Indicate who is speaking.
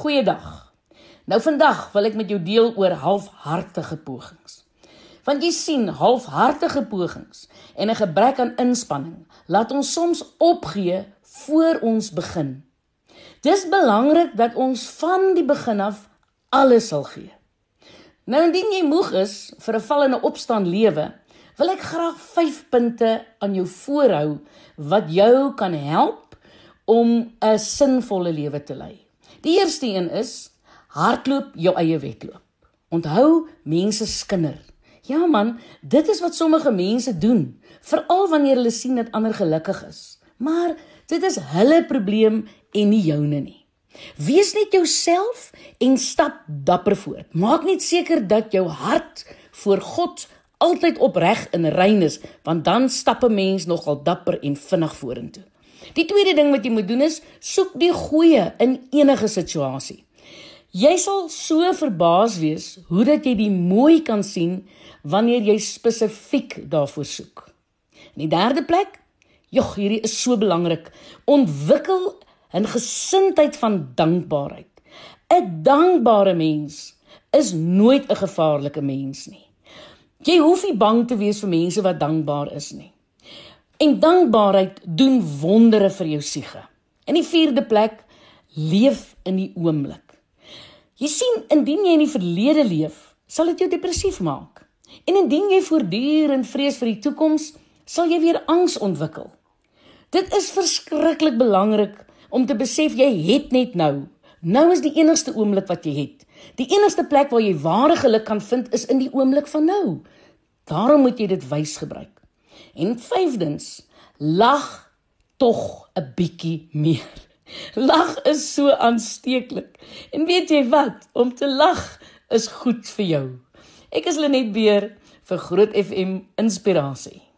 Speaker 1: Goeiedag. Nou vandag wil ek met jou deel oor halfhartige pogings. Want jy sien, halfhartige pogings en 'n gebrek aan inspanning laat ons soms opgee voor ons begin. Dis belangrik dat ons van die begin af alles sal gee. Nou indien jy moeg is vir 'n val en 'n opstaan lewe, wil ek graag 5 punte aan jou voorhou wat jou kan help om 'n sinvolle lewe te lei. Die eerste een is hardloop jou eie wedloop. Onthou, mense skinder. Ja man, dit is wat sommige mense doen, veral wanneer hulle sien dat ander gelukkig is. Maar dit is hulle probleem en nie joune nie. Wees net jouself en stap dapper voort. Maak net seker dat jou hart voor God altyd opreg en rein is, want dan stap 'n mens nogal dapper en vinnig vorentoe. Die tweede ding wat jy moet doen is soek die goeie in enige situasie. Jy sal so verbaas wees hoe dat jy die mooi kan sien wanneer jy spesifiek daarvoor soek. In die derde plek, jog, hierdie is so belangrik, ontwikkel 'n gesindheid van dankbaarheid. 'n Dankbare mens is nooit 'n gevaarlike mens nie. Jy hoef nie bang te wees vir mense wat dankbaar is nie. En dankbaarheid doen wondere vir jou siege. In die vierde plek, leef in die oomblik. Jy sien, indien jy in die verlede leef, sal dit jou depressief maak. En indien jy voortdurend vrees vir die toekoms, sal jy weer angs ontwikkel. Dit is verskriklik belangrik om te besef jy het net nou. Nou is die enigste oomblik wat jy het. Die enigste plek waar jy ware geluk kan vind is in die oomblik van nou. Daarom moet jy dit wys gebruik. En vyfdens, lag tog 'n bietjie meer. Lag is so aansteeklik. En weet jy wat? Om te lag is goed vir jou. Ek is Lenet Beer vir Groot FM Inspirasie.